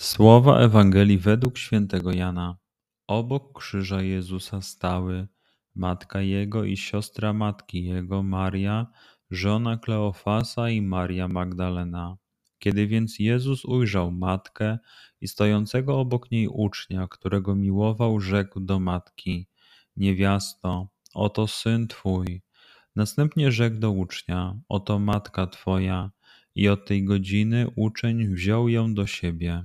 Słowa Ewangelii według świętego Jana. Obok krzyża Jezusa stały matka Jego i siostra matki Jego, Maria, żona Kleofasa i Maria Magdalena. Kiedy więc Jezus ujrzał matkę i stojącego obok niej ucznia, którego miłował, rzekł do matki: Niewiasto, oto syn twój. Następnie rzekł do ucznia: Oto matka twoja. I od tej godziny uczeń wziął ją do siebie.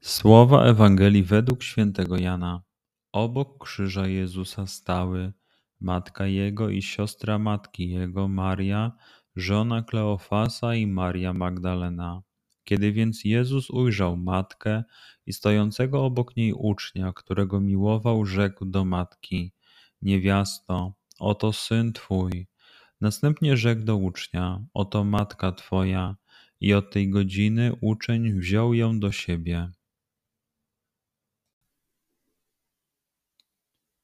Słowa Ewangelii według świętego Jana. Obok krzyża Jezusa stały matka Jego i siostra matki Jego, Maria, żona Kleofasa i Maria Magdalena. Kiedy więc Jezus ujrzał matkę i stojącego obok niej ucznia, którego miłował, rzekł do matki: Niewiasto, oto syn twój. Następnie rzekł do ucznia: Oto matka twoja. I od tej godziny uczeń wziął ją do siebie.